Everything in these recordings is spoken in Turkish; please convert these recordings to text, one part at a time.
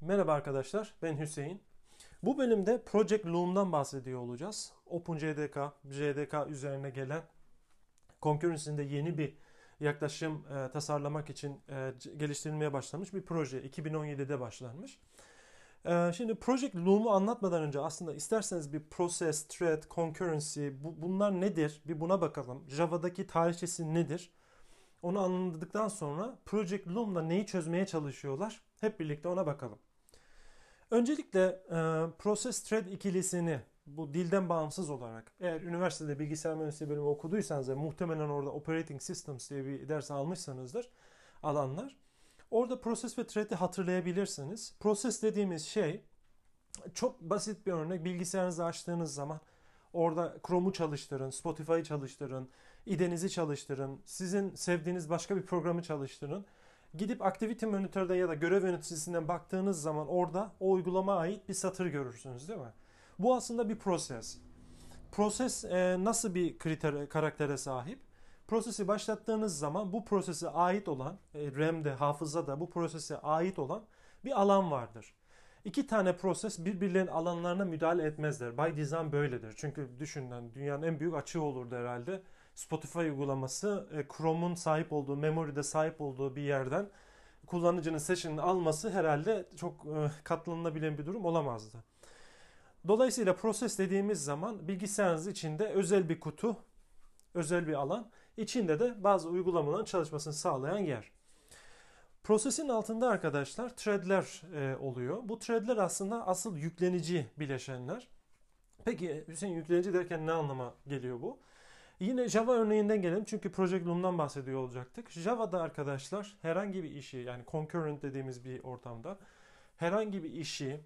Merhaba arkadaşlar, ben Hüseyin. Bu bölümde Project Loom'dan bahsediyor olacağız. OpenJDK, JDK üzerine gelen Concurrency'inde yeni bir yaklaşım e, tasarlamak için e, geliştirilmeye başlanmış bir proje. 2017'de başlanmış. E, şimdi Project Loom'u anlatmadan önce aslında isterseniz bir process, thread, concurrency bu, bunlar nedir? Bir buna bakalım. Java'daki tarihçesi nedir? Onu anladıktan sonra Project Loom'da neyi çözmeye çalışıyorlar? Hep birlikte ona bakalım. Öncelikle e, Process Thread ikilisini bu dilden bağımsız olarak eğer üniversitede bilgisayar mühendisliği bölümü okuduysanız ve muhtemelen orada Operating Systems diye bir ders almışsanızdır alanlar. Orada Process ve Thread'i hatırlayabilirsiniz. Process dediğimiz şey çok basit bir örnek. Bilgisayarınızı açtığınız zaman orada Chrome'u çalıştırın, Spotify'ı çalıştırın, IDE'nizi çalıştırın, sizin sevdiğiniz başka bir programı çalıştırın Gidip Activity Monitor'da ya da görev yöneticisinden baktığınız zaman orada o uygulama ait bir satır görürsünüz değil mi? Bu aslında bir proses. Proses e, nasıl bir kriter, karaktere sahip? Prosesi başlattığınız zaman bu prosese ait olan, e, RAM'de, hafızada bu prosese ait olan bir alan vardır. İki tane proses birbirlerinin alanlarına müdahale etmezler. By design böyledir. Çünkü düşünün dünyanın en büyük açığı olurdu herhalde. Spotify uygulaması e, Chrome'un sahip olduğu, memory'de sahip olduğu bir yerden kullanıcının session'ını alması herhalde çok e, katlanılabilen bir durum olamazdı. Dolayısıyla proses dediğimiz zaman bilgisayarınız içinde özel bir kutu, özel bir alan, içinde de bazı uygulamaların çalışmasını sağlayan yer. Prosesin altında arkadaşlar threadler e, oluyor. Bu threadler aslında asıl yüklenici bileşenler. Peki Hüseyin yüklenici derken ne anlama geliyor bu? Yine Java örneğinden gelelim çünkü Project Loom'dan bahsediyor olacaktık. Java'da arkadaşlar herhangi bir işi yani concurrent dediğimiz bir ortamda herhangi bir işi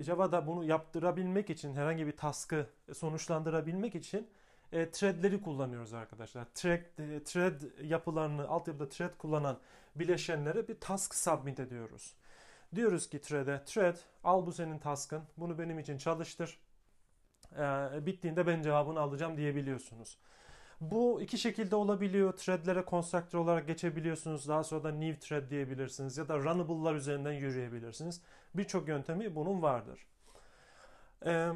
Java'da bunu yaptırabilmek için herhangi bir task'ı sonuçlandırabilmek için e, threadleri kullanıyoruz arkadaşlar. Thread, e, thread yapılarını, altyapıda thread kullanan bileşenlere bir task submit ediyoruz. Diyoruz ki thread'e, thread al bu senin task'ın, bunu benim için çalıştır e, bittiğinde ben cevabını alacağım diyebiliyorsunuz. Bu iki şekilde olabiliyor. Threadlere constructor olarak geçebiliyorsunuz. Daha sonra da new thread diyebilirsiniz ya da runnable'lar üzerinden yürüyebilirsiniz. Birçok yöntemi bunun vardır. Ee,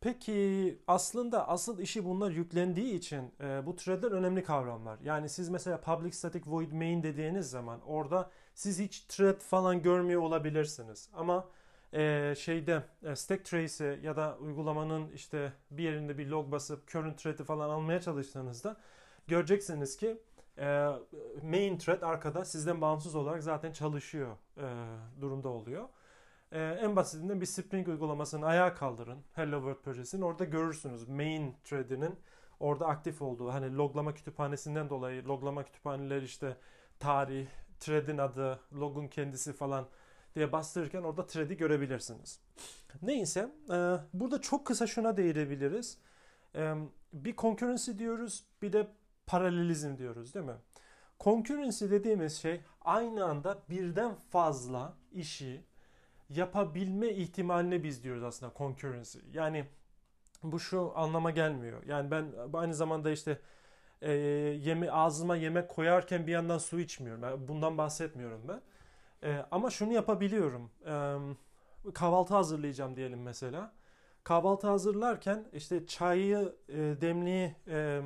peki aslında asıl işi bunlar yüklendiği için e, bu threadler önemli kavramlar. Yani siz mesela public static void main dediğiniz zaman orada siz hiç thread falan görmüyor olabilirsiniz. Ama e, şeyde e, stack trace'i ya da uygulamanın işte bir yerinde bir log basıp current thread'i falan almaya çalıştığınızda göreceksiniz ki e, main thread arkada sizden bağımsız olarak zaten çalışıyor e, durumda oluyor. E, en basitinden bir Spring uygulamasını ayağa kaldırın. Hello World projesinin orada görürsünüz main thread'inin orada aktif olduğu. Hani loglama kütüphanesinden dolayı loglama kütüphaneleri işte tarih, thread'in adı, logun kendisi falan diye bastırırken orada thread'i görebilirsiniz. Neyse e, burada çok kısa şuna değinebiliriz. E, bir concurrency diyoruz bir de paralelizm diyoruz değil mi? Concurrency dediğimiz şey aynı anda birden fazla işi yapabilme ihtimaline biz diyoruz aslında concurrency. Yani bu şu anlama gelmiyor. Yani ben aynı zamanda işte e, yeme ağzıma yemek koyarken bir yandan su içmiyorum. Yani bundan bahsetmiyorum ben. E, ama şunu yapabiliyorum. E, kahvaltı hazırlayacağım diyelim mesela. Kahvaltı hazırlarken işte çayı e, demliği e,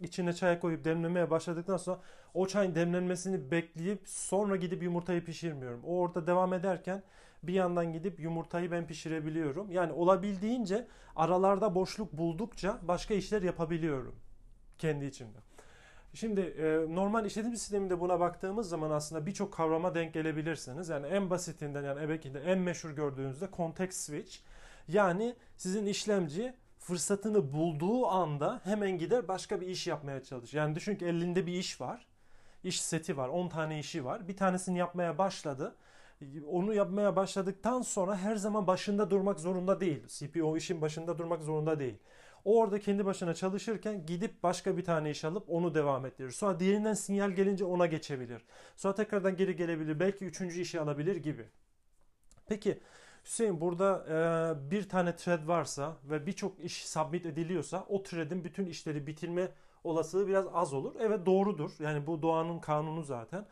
içine çay koyup demlemeye başladıktan sonra o çayın demlenmesini bekleyip sonra gidip yumurtayı pişirmiyorum. O orada devam ederken bir yandan gidip yumurtayı ben pişirebiliyorum. Yani olabildiğince aralarda boşluk buldukça başka işler yapabiliyorum kendi içimde. Şimdi e, normal işletim sisteminde buna baktığımız zaman aslında birçok kavrama denk gelebilirsiniz. Yani en basitinden yani belki de en meşhur gördüğünüzde context switch. Yani sizin işlemci fırsatını bulduğu anda hemen gider başka bir iş yapmaya çalışır. Yani düşün ki elinde bir iş var. İş seti var. 10 tane işi var. Bir tanesini yapmaya başladı. Onu yapmaya başladıktan sonra her zaman başında durmak zorunda değil. CPU işin başında durmak zorunda değil. O orada kendi başına çalışırken gidip başka bir tane iş alıp onu devam ettirir. Sonra diğerinden sinyal gelince ona geçebilir. Sonra tekrardan geri gelebilir. Belki üçüncü işi alabilir gibi. Peki Hüseyin burada e, bir tane thread varsa ve birçok iş submit ediliyorsa o thread'in bütün işleri bitirme olasılığı biraz az olur. Evet doğrudur. Yani bu doğanın kanunu zaten.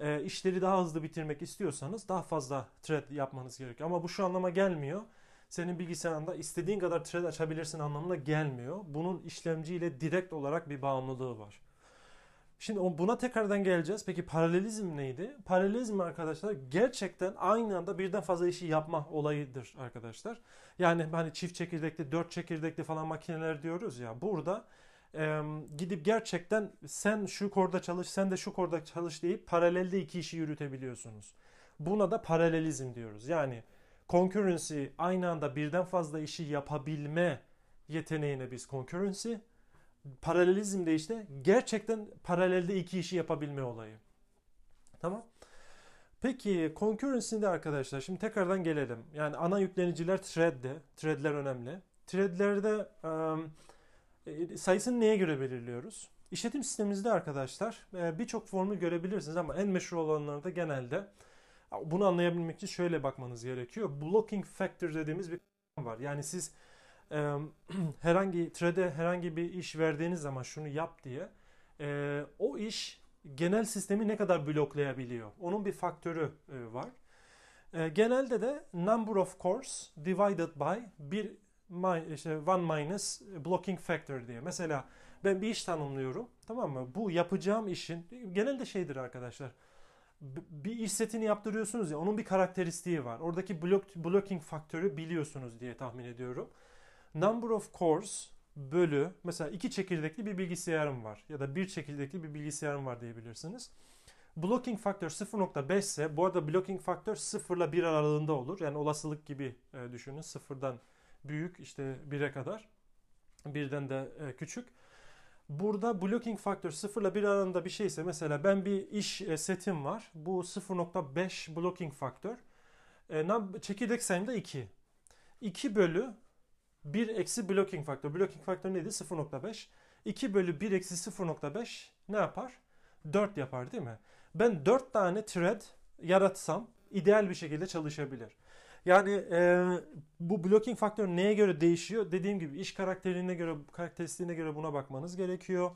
E, işleri daha hızlı bitirmek istiyorsanız daha fazla thread yapmanız gerekiyor. Ama bu şu anlama gelmiyor. Senin bilgisayarında istediğin kadar thread açabilirsin anlamına gelmiyor. Bunun işlemciyle direkt olarak bir bağımlılığı var. Şimdi buna tekrardan geleceğiz. Peki paralelizm neydi? Paralelizm arkadaşlar gerçekten aynı anda birden fazla işi yapma olayıdır arkadaşlar. Yani hani çift çekirdekli, dört çekirdekli falan makineler diyoruz ya. Burada e, gidip gerçekten sen şu korda çalış, sen de şu korda çalış deyip paralelde iki işi yürütebiliyorsunuz. Buna da paralelizm diyoruz. Yani concurrency aynı anda birden fazla işi yapabilme yeteneğine biz concurrency paralelizm de işte gerçekten paralelde iki işi yapabilme olayı. Tamam. Peki concurrency'de arkadaşlar şimdi tekrardan gelelim. Yani ana yükleniciler thread'de. Thread'ler önemli. Thread'lerde um, sayısını neye göre belirliyoruz? İşletim sistemimizde arkadaşlar e, birçok formül görebilirsiniz ama en meşhur olanlarda genelde bunu anlayabilmek için şöyle bakmanız gerekiyor. Blocking factor dediğimiz bir var. Yani siz e, herhangi thread'e herhangi bir iş verdiğiniz zaman şunu yap diye e, o iş genel sistemi ne kadar bloklayabiliyor? Onun bir faktörü e, var. E, genelde de number of cores divided by bir işte one minus blocking factor diye. Mesela ben bir iş tanımlıyorum. Tamam mı? Bu yapacağım işin genelde şeydir arkadaşlar. Bir iş setini yaptırıyorsunuz ya onun bir karakteristiği var. Oradaki block, blocking faktörü biliyorsunuz diye tahmin ediyorum number of cores bölü mesela iki çekirdekli bir bilgisayarım var ya da bir çekirdekli bir bilgisayarım var diyebilirsiniz. Blocking faktör 0.5 ise bu arada blocking faktör 0 ile 1 aralığında olur. Yani olasılık gibi e, düşünün. Sıfırdan büyük işte 1'e kadar. Birden de e, küçük. Burada blocking faktör 0 ile 1 aralığında bir şeyse mesela ben bir iş e, setim var. Bu 0.5 blocking faktör. E, çekirdek sayım da 2. 2 bölü 1 eksi blocking faktör. Blocking faktör neydi? 0.5. 2 bölü 1 eksi 0.5 ne yapar? 4 yapar değil mi? Ben 4 tane thread yaratsam ideal bir şekilde çalışabilir. Yani e, bu blocking faktör neye göre değişiyor? Dediğim gibi iş karakterine göre, karakteristiğine göre buna bakmanız gerekiyor.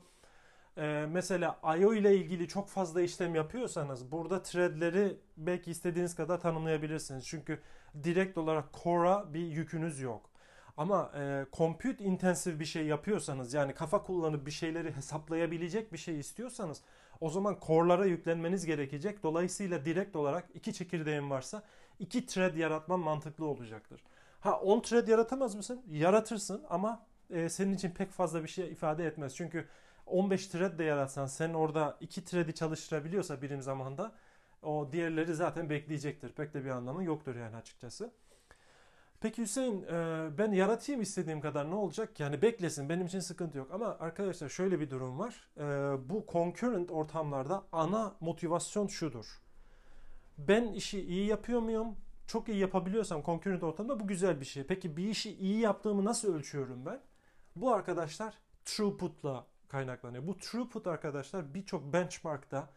E, mesela I.O. ile ilgili çok fazla işlem yapıyorsanız burada threadleri belki istediğiniz kadar tanımlayabilirsiniz. Çünkü direkt olarak core'a bir yükünüz yok. Ama e, compute intensif bir şey yapıyorsanız yani kafa kullanıp bir şeyleri hesaplayabilecek bir şey istiyorsanız o zaman core'lara yüklenmeniz gerekecek. Dolayısıyla direkt olarak iki çekirdeğin varsa iki thread yaratman mantıklı olacaktır. Ha 10 thread yaratamaz mısın? Yaratırsın ama e, senin için pek fazla bir şey ifade etmez. Çünkü 15 thread de yaratsan sen orada iki thread'i çalıştırabiliyorsa birim zamanda o diğerleri zaten bekleyecektir. Pek de bir anlamı yoktur yani açıkçası. Peki Hüseyin e, ben yaratayım istediğim kadar ne olacak? Yani beklesin benim için sıkıntı yok. Ama arkadaşlar şöyle bir durum var. E, bu concurrent ortamlarda ana motivasyon şudur. Ben işi iyi yapıyor muyum? Çok iyi yapabiliyorsam concurrent ortamda bu güzel bir şey. Peki bir işi iyi yaptığımı nasıl ölçüyorum ben? Bu arkadaşlar throughput'la kaynaklanıyor. Bu throughput arkadaşlar birçok benchmark'ta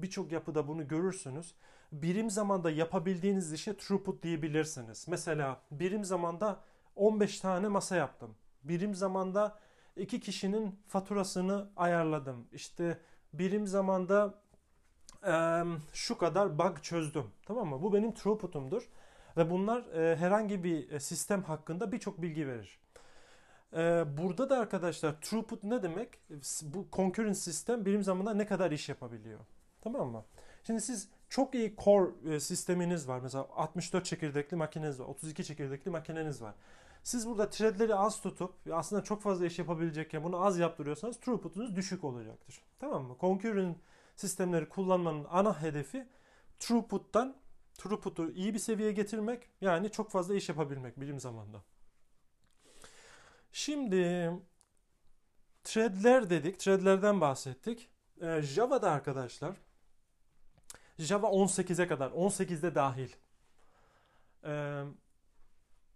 birçok yapıda bunu görürsünüz birim zamanda yapabildiğiniz işe throughput diyebilirsiniz. Mesela birim zamanda 15 tane masa yaptım. Birim zamanda iki kişinin faturasını ayarladım. İşte birim zamanda e, şu kadar bug çözdüm. Tamam mı? Bu benim throughput'umdur. Ve bunlar e, herhangi bir sistem hakkında birçok bilgi verir. E, burada da arkadaşlar throughput ne demek? Bu concurrent sistem birim zamanda ne kadar iş yapabiliyor. Tamam mı? Şimdi siz çok iyi core e, sisteminiz var. Mesela 64 çekirdekli makineniz var. 32 çekirdekli makineniz var. Siz burada threadleri az tutup aslında çok fazla iş yapabilecekken bunu az yaptırıyorsanız throughput'unuz düşük olacaktır. Tamam mı? Concurrent sistemleri kullanmanın ana hedefi throughput'tan throughput'u iyi bir seviyeye getirmek yani çok fazla iş yapabilmek bilim zamanda. Şimdi threadler dedik. Threadlerden bahsettik. Ee, Java'da arkadaşlar Java 18'e kadar, 18'de dahil. Ee,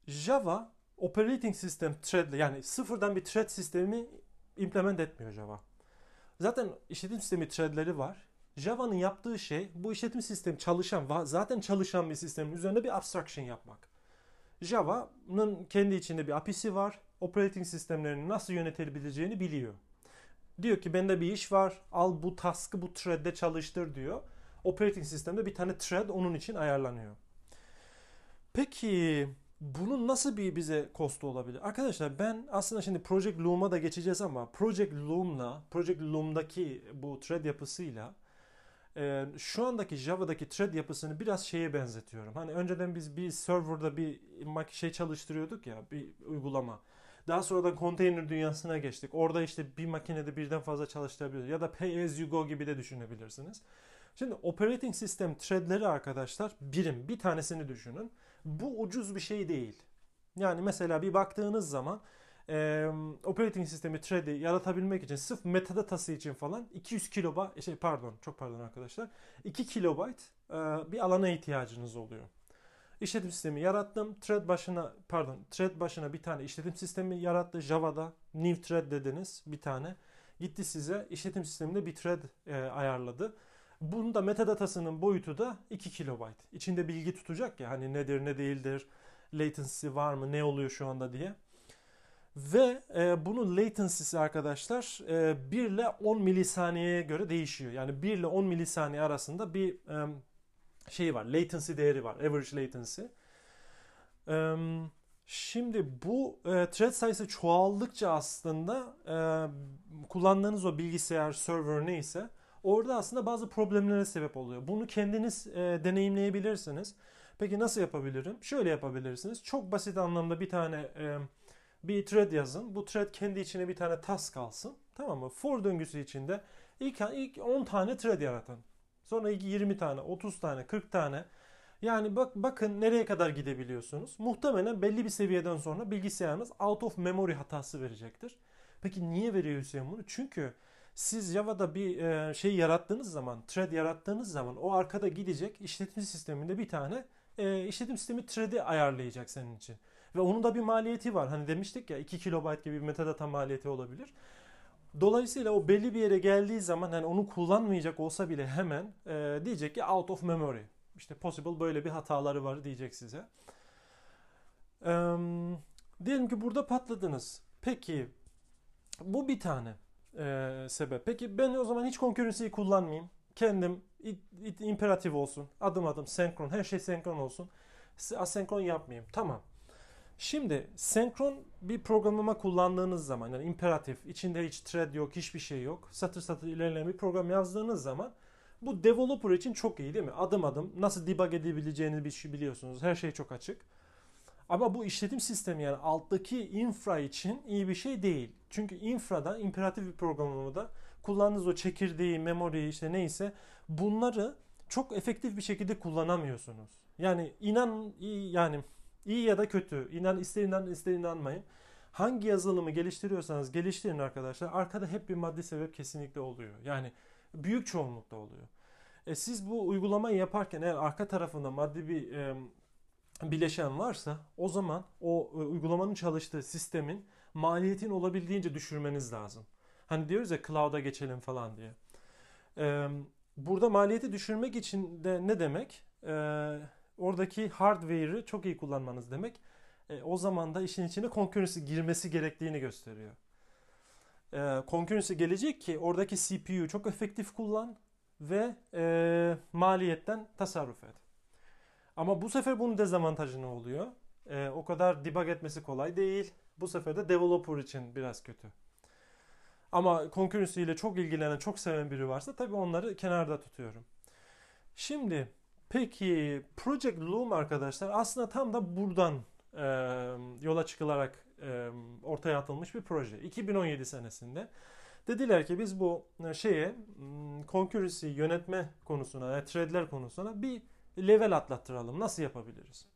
Java operating system thread yani sıfırdan bir thread sistemi implement etmiyor Java. Zaten işletim sistemi threadleri var. Java'nın yaptığı şey bu işletim sistemi çalışan, zaten çalışan bir sistemin üzerine bir abstraction yapmak. Java'nın kendi içinde bir API'si var. Operating sistemlerini nasıl yönetebileceğini biliyor. Diyor ki bende bir iş var. Al bu task'ı bu thread'de çalıştır diyor. Operating sistemde bir tane thread onun için ayarlanıyor. Peki bunun nasıl bir bize kostu olabilir? Arkadaşlar ben aslında şimdi Project Loom'a da geçeceğiz ama Project Loom'la, Project Loom'daki bu thread yapısıyla e, şu andaki Java'daki thread yapısını biraz şeye benzetiyorum. Hani önceden biz bir serverda bir şey çalıştırıyorduk ya, bir uygulama. Daha sonra da konteyner dünyasına geçtik. Orada işte bir makinede birden fazla çalıştırabiliyoruz. Ya da pay as you go gibi de düşünebilirsiniz. Şimdi operating system threadleri arkadaşlar birim. Bir tanesini düşünün. Bu ucuz bir şey değil. Yani mesela bir baktığınız zaman e, operating sistemi thread'i yaratabilmek için sırf metadatası için falan 200 kilobayt şey pardon çok pardon arkadaşlar 2 kilobayt e, bir alana ihtiyacınız oluyor. İşletim sistemi yarattım. Thread başına pardon thread başına bir tane işletim sistemi yarattı Java'da. New thread dediniz bir tane. Gitti size işletim sisteminde bir thread e, ayarladı. Bunun da metadatasının boyutu da 2 kilobayt. İçinde bilgi tutacak ya hani nedir ne değildir, latency var mı, ne oluyor şu anda diye. Ve e, bunun latency'si arkadaşlar e, 1 ile 10 milisaniyeye göre değişiyor. Yani 1 ile 10 milisaniye arasında bir e, şey var, latency değeri var, average latency. E, şimdi bu e, thread sayısı çoğaldıkça aslında e, kullandığınız o bilgisayar, server neyse orada aslında bazı problemlere sebep oluyor. Bunu kendiniz e, deneyimleyebilirsiniz. Peki nasıl yapabilirim? Şöyle yapabilirsiniz. Çok basit anlamda bir tane e, bir thread yazın. Bu thread kendi içine bir tane task alsın. Tamam mı? For döngüsü içinde ilk, ilk 10 tane thread yaratın. Sonra 20 tane, 30 tane, 40 tane. Yani bak bakın nereye kadar gidebiliyorsunuz. Muhtemelen belli bir seviyeden sonra bilgisayarınız out of memory hatası verecektir. Peki niye veriyor Hüseyin bunu? Çünkü siz Java'da bir e, şey yarattığınız zaman, thread yarattığınız zaman o arkada gidecek işletim sisteminde bir tane e, işletim sistemi thread'i ayarlayacak senin için. Ve onun da bir maliyeti var. Hani demiştik ya 2 kilobayt gibi bir metadata maliyeti olabilir. Dolayısıyla o belli bir yere geldiği zaman hani onu kullanmayacak olsa bile hemen e, diyecek ki out of memory. İşte possible böyle bir hataları var diyecek size. E, diyelim ki burada patladınız. Peki bu bir tane e, sebep. Peki ben o zaman hiç concurrency'yi kullanmayayım. Kendim it, it, imperatif olsun. Adım adım senkron. Her şey senkron olsun. Asenkron yapmayayım. Tamam. Şimdi senkron bir programlama kullandığınız zaman yani imperatif içinde hiç thread yok hiçbir şey yok satır satır ilerleyen bir program yazdığınız zaman bu developer için çok iyi değil mi? Adım adım nasıl debug edebileceğini şey biliyorsunuz. Her şey çok açık. Ama bu işletim sistemi yani alttaki infra için iyi bir şey değil. Çünkü infrada imperatif bir programlamada kullandığınız o çekirdeği, memoriyi işte neyse bunları çok efektif bir şekilde kullanamıyorsunuz. Yani inan yani İyi ya da kötü. İnan ister inan ister inanmayın. Hangi yazılımı geliştiriyorsanız geliştirin arkadaşlar. Arkada hep bir maddi sebep kesinlikle oluyor. Yani büyük çoğunlukta oluyor. E siz bu uygulamayı yaparken eğer arka tarafında maddi bir e, bileşen varsa o zaman o e, uygulamanın çalıştığı sistemin maliyetini olabildiğince düşürmeniz lazım. Hani diyoruz ya cloud'a geçelim falan diye. Burada maliyeti düşürmek için de ne demek? Oradaki hardware'ı çok iyi kullanmanız demek. E, o zaman da işin içine concurrency girmesi gerektiğini gösteriyor. E, concurrency gelecek ki oradaki CPU çok efektif kullan ve maliyetten tasarruf et. Ama bu sefer bunun dezavantajı ne oluyor? E, o kadar debug etmesi kolay değil. Bu sefer de developer için biraz kötü. Ama concurrency ile çok ilgilenen, çok seven biri varsa tabii onları kenarda tutuyorum. Şimdi Peki Project Loom arkadaşlar aslında tam da buradan e, yola çıkılarak e, ortaya atılmış bir proje. 2017 senesinde dediler ki biz bu şeye concurrency yönetme konusuna, yani threadler konusuna bir level atlattıralım. Nasıl yapabiliriz?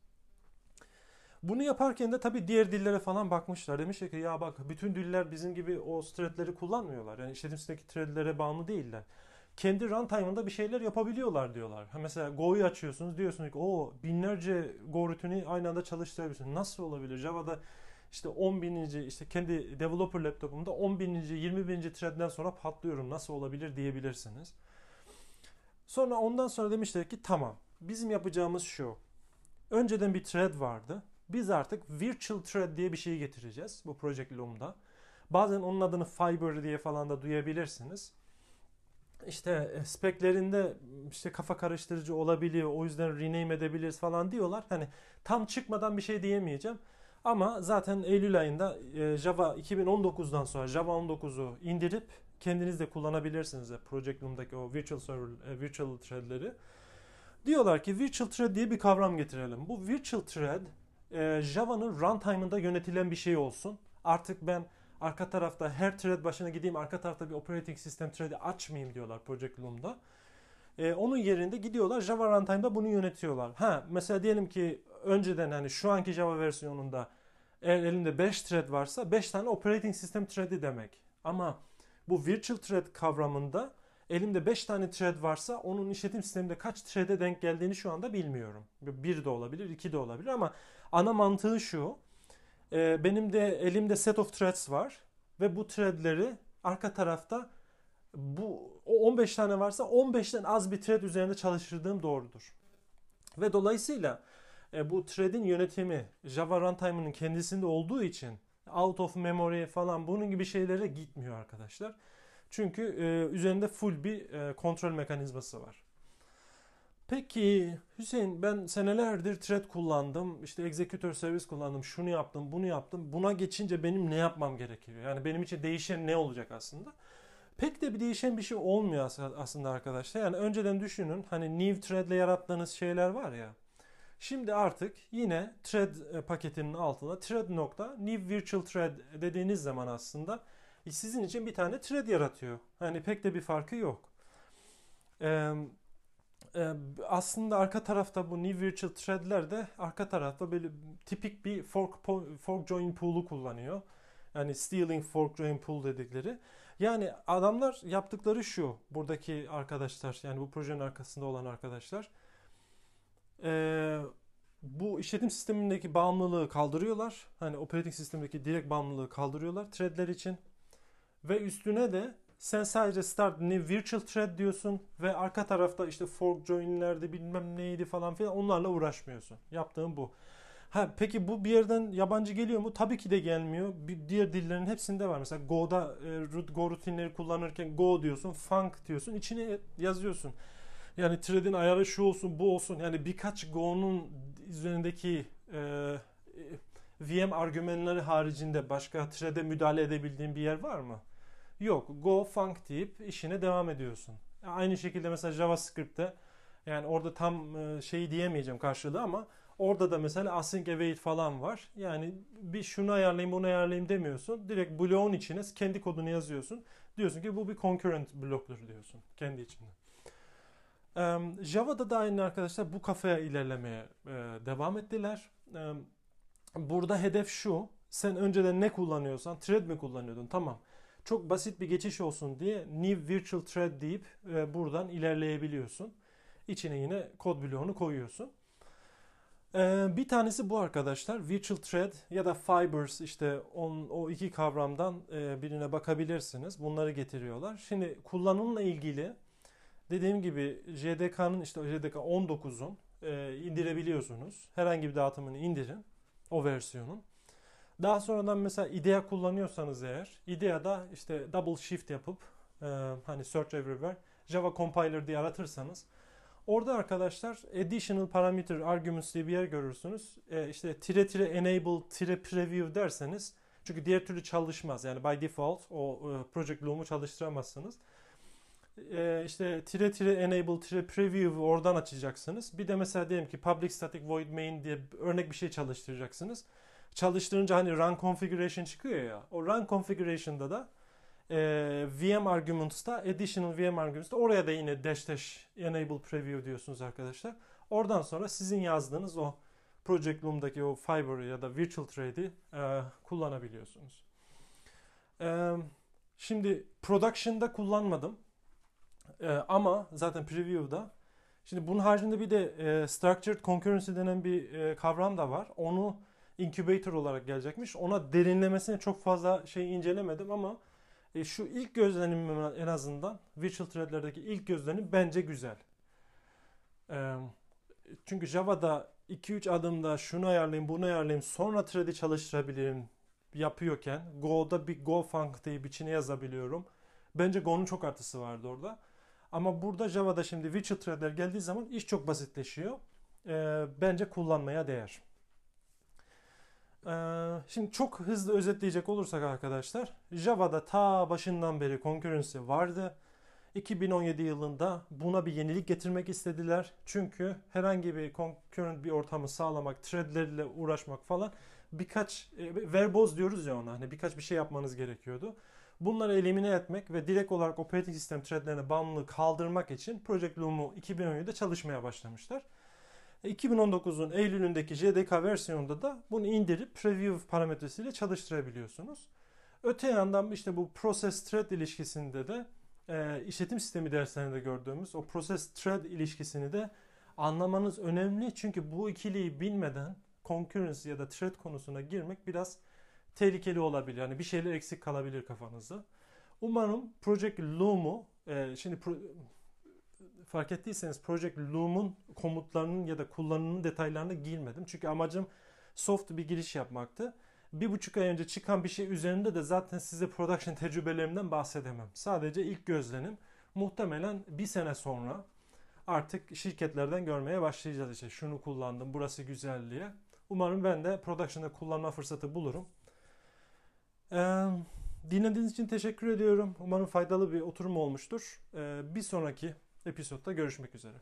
Bunu yaparken de tabii diğer dillere falan bakmışlar. Demişler ki ya bak bütün diller bizim gibi o threadleri kullanmıyorlar. Yani işletim sistemindeki threadlere bağımlı değiller kendi runtime'ında bir şeyler yapabiliyorlar diyorlar. Mesela Go'yu açıyorsunuz diyorsunuz ki o binlerce Go rutini aynı anda çalıştırabiliyorsun. Nasıl olabilir? Java'da işte 10 bininci işte kendi developer laptopumda 10 bininci 20 bininci threadden sonra patlıyorum nasıl olabilir diyebilirsiniz. Sonra ondan sonra demişler ki tamam bizim yapacağımız şu. Önceden bir thread vardı. Biz artık virtual thread diye bir şey getireceğiz bu Project Loom'da. Bazen onun adını Fiber diye falan da duyabilirsiniz. İşte e, speklerinde işte kafa karıştırıcı olabiliyor. O yüzden rename edebiliriz falan diyorlar. Hani tam çıkmadan bir şey diyemeyeceğim. Ama zaten Eylül ayında e, Java 2019'dan sonra Java 19'u indirip kendiniz de kullanabilirsiniz. Project Loom'daki o virtual server, e, virtual thread'leri. Diyorlar ki virtual thread diye bir kavram getirelim. Bu virtual thread Java'nın runtime'ında yönetilen bir şey olsun. Artık ben arka tarafta her thread başına gideyim arka tarafta bir operating system thread'i açmayayım diyorlar Project Loom'da. Ee, onun yerinde gidiyorlar Java Runtime'da bunu yönetiyorlar. Ha mesela diyelim ki önceden hani şu anki Java versiyonunda eğer elinde 5 thread varsa 5 tane operating system thread'i demek. Ama bu virtual thread kavramında elimde 5 tane thread varsa onun işletim sisteminde kaç thread'e denk geldiğini şu anda bilmiyorum. Bir de olabilir, iki de olabilir ama ana mantığı şu e, benim de elimde set of threads var ve bu threadleri arka tarafta bu o 15 tane varsa 15'ten az bir thread üzerinde çalıştırdığım doğrudur. Ve dolayısıyla e, bu thread'in yönetimi Java runtime'ının kendisinde olduğu için out of memory falan bunun gibi şeylere gitmiyor arkadaşlar. Çünkü e, üzerinde full bir e, kontrol mekanizması var. Peki Hüseyin ben senelerdir thread kullandım. işte executor servis kullandım. Şunu yaptım, bunu yaptım. Buna geçince benim ne yapmam gerekiyor? Yani benim için değişen ne olacak aslında? Pek de bir değişen bir şey olmuyor aslında arkadaşlar. Yani önceden düşünün hani new thread ile yarattığınız şeyler var ya. Şimdi artık yine thread e, paketinin altında thread nokta new virtual thread dediğiniz zaman aslında sizin için bir tane thread yaratıyor. Hani pek de bir farkı yok. Ee, ee, aslında arka tarafta bu New Virtual Thread'ler de arka tarafta böyle tipik bir fork, fork join pool'u kullanıyor. Yani stealing fork join pool dedikleri. Yani adamlar yaptıkları şu buradaki arkadaşlar yani bu projenin arkasında olan arkadaşlar ee, bu işletim sistemindeki bağımlılığı kaldırıyorlar. Hani operating sistemdeki direkt bağımlılığı kaldırıyorlar threadler için. Ve üstüne de sen sadece start new virtual thread diyorsun ve arka tarafta işte fork join'lerde bilmem neydi falan filan onlarla uğraşmıyorsun. Yaptığın bu. Ha peki bu bir yerden yabancı geliyor mu? Tabii ki de gelmiyor. Bir diğer dillerin hepsinde var. Mesela Go'da e, Go rutinleri kullanırken Go diyorsun, Func diyorsun, içine yazıyorsun. Yani thread'in ayarı şu olsun, bu olsun. Yani birkaç Go'nun üzerindeki e, VM argümanları haricinde başka thread'e müdahale edebildiğin bir yer var mı? Yok. Go func deyip işine devam ediyorsun. Aynı şekilde mesela JavaScript'te yani orada tam şeyi diyemeyeceğim karşılığı ama orada da mesela async await falan var. Yani bir şunu ayarlayayım bunu ayarlayayım demiyorsun. Direkt bloğun içine kendi kodunu yazıyorsun. Diyorsun ki bu bir concurrent bloktur diyorsun kendi içinde. Java'da da aynı arkadaşlar bu kafaya ilerlemeye e, devam ettiler. Burada hedef şu. Sen önceden ne kullanıyorsan thread mi kullanıyordun? Tamam çok basit bir geçiş olsun diye new virtual thread deyip e, buradan ilerleyebiliyorsun. İçine yine kod bloğunu koyuyorsun. E, bir tanesi bu arkadaşlar. Virtual thread ya da fibers işte on, o iki kavramdan e, birine bakabilirsiniz. Bunları getiriyorlar. Şimdi kullanımla ilgili dediğim gibi JDK'nın işte JDK 19'un e, indirebiliyorsunuz. Herhangi bir dağıtımını indirin o versiyonun. Daha sonradan mesela IDEA kullanıyorsanız eğer IDEA'da işte double shift yapıp e, hani search everywhere Java compiler diye aratırsanız orada arkadaşlar additional parameter arguments diye bir yer görürsünüz. E, işte tire tire enable tire preview derseniz çünkü diğer türlü çalışmaz. Yani by default o e, project loom'u çalıştıramazsınız. E, işte tire tire enable tire preview oradan açacaksınız. Bir de mesela diyelim ki public static void main diye örnek bir şey çalıştıracaksınız çalıştırınca hani run configuration çıkıyor ya. O run configuration'da da e, VM arguments'ta additional VM arguments'ta oraya da yine dash dash enable preview diyorsunuz arkadaşlar. Oradan sonra sizin yazdığınız o Project Loom'daki o Fiber ya da Virtual Trade'i e, kullanabiliyorsunuz. E, şimdi Production'da kullanmadım. E, ama zaten Preview'da. Şimdi bunun haricinde bir de e, Structured Concurrency denen bir e, kavram da var. Onu incubator olarak gelecekmiş. Ona derinlemesine çok fazla şey incelemedim ama e, şu ilk gözlenimim en azından virtual threadlerdeki ilk gözlenim bence güzel. E, çünkü Java'da 2-3 adımda şunu ayarlayayım, bunu ayarlayayım, sonra thread'i çalıştırabilirim yapıyorken Go'da bir Go func diye yazabiliyorum. Bence Go'nun çok artısı vardı orada. Ama burada Java'da şimdi virtual thread'ler geldiği zaman iş çok basitleşiyor. Ee, bence kullanmaya değer. Ee, şimdi çok hızlı özetleyecek olursak arkadaşlar Java'da ta başından beri concurrency vardı. 2017 yılında buna bir yenilik getirmek istediler. Çünkü herhangi bir concurrent bir ortamı sağlamak, threadlerle uğraşmak falan birkaç e, verboz diyoruz ya ona. Hani birkaç bir şey yapmanız gerekiyordu. Bunları elimine etmek ve direkt olarak operating sistem threadlerine bağımlılığı kaldırmak için Project Loom'u 2017'de çalışmaya başlamışlar. 2019'un Eylül'ündeki JDK versiyonunda da bunu indirip preview parametresiyle çalıştırabiliyorsunuz. Öte yandan işte bu process thread ilişkisinde de e, işletim sistemi derslerinde gördüğümüz o process thread ilişkisini de anlamanız önemli. Çünkü bu ikiliyi bilmeden concurrency ya da thread konusuna girmek biraz tehlikeli olabilir. Yani bir şeyler eksik kalabilir kafanızda. Umarım Project Loom'u e, şimdi pro, fark ettiyseniz Project Loom'un komutlarının ya da kullanımının detaylarına girmedim. Çünkü amacım soft bir giriş yapmaktı. Bir buçuk ay önce çıkan bir şey üzerinde de zaten size production tecrübelerimden bahsedemem. Sadece ilk gözlenim. Muhtemelen bir sene sonra artık şirketlerden görmeye başlayacağız işte şunu kullandım burası güzel diye. Umarım ben de production'da kullanma fırsatı bulurum. Ee, dinlediğiniz için teşekkür ediyorum. Umarım faydalı bir oturum olmuştur. Ee, bir sonraki episodda görüşmek üzere.